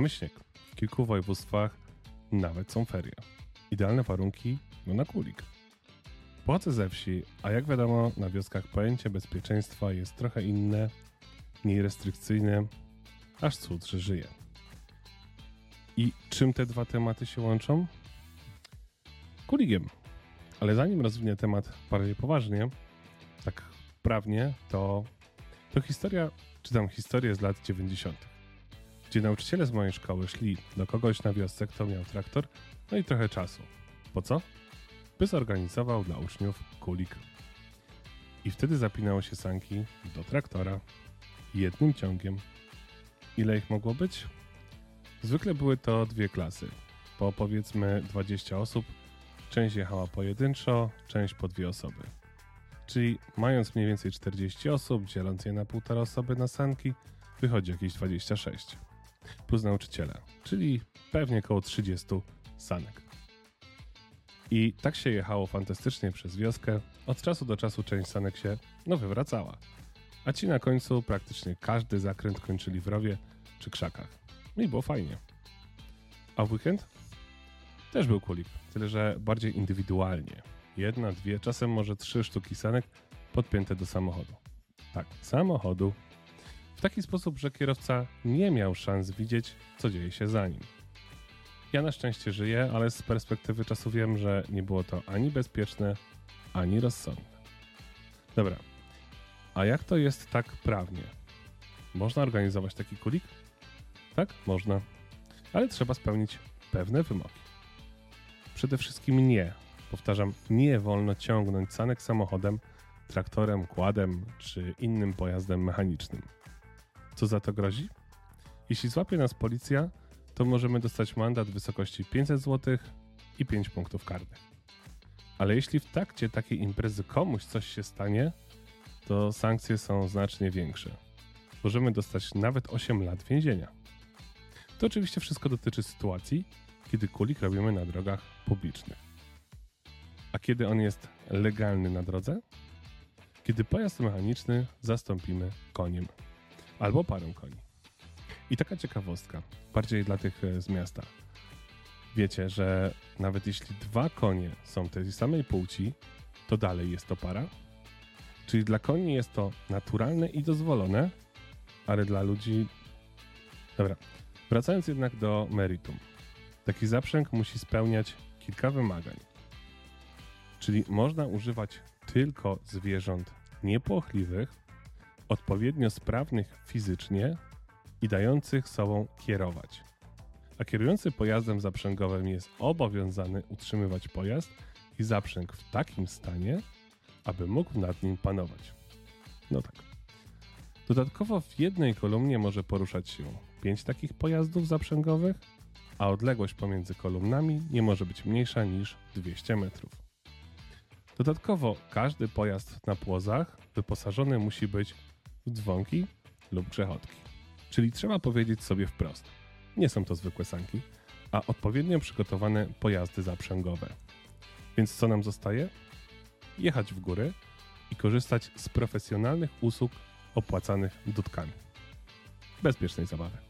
Mamy śnieg. W kilku województwach nawet są ferie. Idealne warunki no na kulik. Pochodzę ze wsi, a jak wiadomo, na wioskach pojęcie bezpieczeństwa jest trochę inne, mniej restrykcyjne, aż cud, że żyje. I czym te dwa tematy się łączą? Kuligiem. Ale zanim rozwinę temat bardziej poważnie, tak prawnie, to, to historia, czytam historię z lat 90., gdzie nauczyciele z mojej szkoły szli do kogoś na wiosce, kto miał traktor, no i trochę czasu. Po co? By zorganizował dla uczniów kulik. I wtedy zapinało się sanki do traktora jednym ciągiem. Ile ich mogło być? Zwykle były to dwie klasy, po powiedzmy 20 osób. Część jechała pojedynczo, część po dwie osoby. Czyli mając mniej więcej 40 osób, dzieląc je na półtora osoby na sanki, wychodzi jakieś 26. Plus nauczyciele, czyli pewnie około 30 sanek. I tak się jechało fantastycznie przez wioskę. Od czasu do czasu część sanek się, no, wywracała. A ci na końcu praktycznie każdy zakręt kończyli w rowie czy krzakach. No I było fajnie. A w weekend? Też był kulik, tyle że bardziej indywidualnie. Jedna, dwie, czasem może trzy sztuki sanek podpięte do samochodu. Tak, samochodu. W taki sposób, że kierowca nie miał szans widzieć, co dzieje się za nim. Ja na szczęście żyję, ale z perspektywy czasu wiem, że nie było to ani bezpieczne, ani rozsądne. Dobra, a jak to jest tak prawnie? Można organizować taki kulik? Tak, można, ale trzeba spełnić pewne wymogi. Przede wszystkim nie, powtarzam, nie wolno ciągnąć sanek samochodem, traktorem, kładem czy innym pojazdem mechanicznym. Co za to grozi? Jeśli złapie nas policja, to możemy dostać mandat w wysokości 500 zł i 5 punktów karnych. Ale jeśli w trakcie takiej imprezy komuś coś się stanie, to sankcje są znacznie większe. Możemy dostać nawet 8 lat więzienia. To oczywiście wszystko dotyczy sytuacji, kiedy kulik robimy na drogach publicznych. A kiedy on jest legalny na drodze? Kiedy pojazd mechaniczny zastąpimy koniem albo parą koni. I taka ciekawostka, bardziej dla tych e, z miasta. Wiecie, że nawet jeśli dwa konie są tej samej płci, to dalej jest to para? Czyli dla koni jest to naturalne i dozwolone, ale dla ludzi. Dobra. Wracając jednak do meritum. Taki zaprzęg musi spełniać kilka wymagań. Czyli można używać tylko zwierząt niepłochliwych, odpowiednio sprawnych fizycznie i dających sobą kierować. A kierujący pojazdem zaprzęgowym jest obowiązany utrzymywać pojazd i zaprzęg w takim stanie, aby mógł nad nim panować. No tak. Dodatkowo w jednej kolumnie może poruszać się pięć takich pojazdów zaprzęgowych, a odległość pomiędzy kolumnami nie może być mniejsza niż 200 metrów. Dodatkowo każdy pojazd na płozach wyposażony musi być dzwonki lub grzechotki. Czyli trzeba powiedzieć sobie wprost, nie są to zwykłe sanki, a odpowiednio przygotowane pojazdy zaprzęgowe. Więc co nam zostaje? Jechać w góry i korzystać z profesjonalnych usług opłacanych dudkami. Bezpiecznej zabawy.